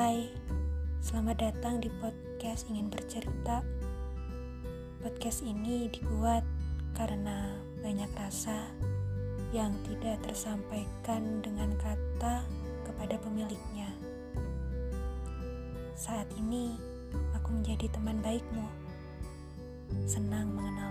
Hai, selamat datang di podcast Ingin Bercerita. Podcast ini dibuat karena banyak rasa yang tidak tersampaikan dengan kata kepada pemiliknya. Saat ini, aku menjadi teman baikmu. Senang mengenal.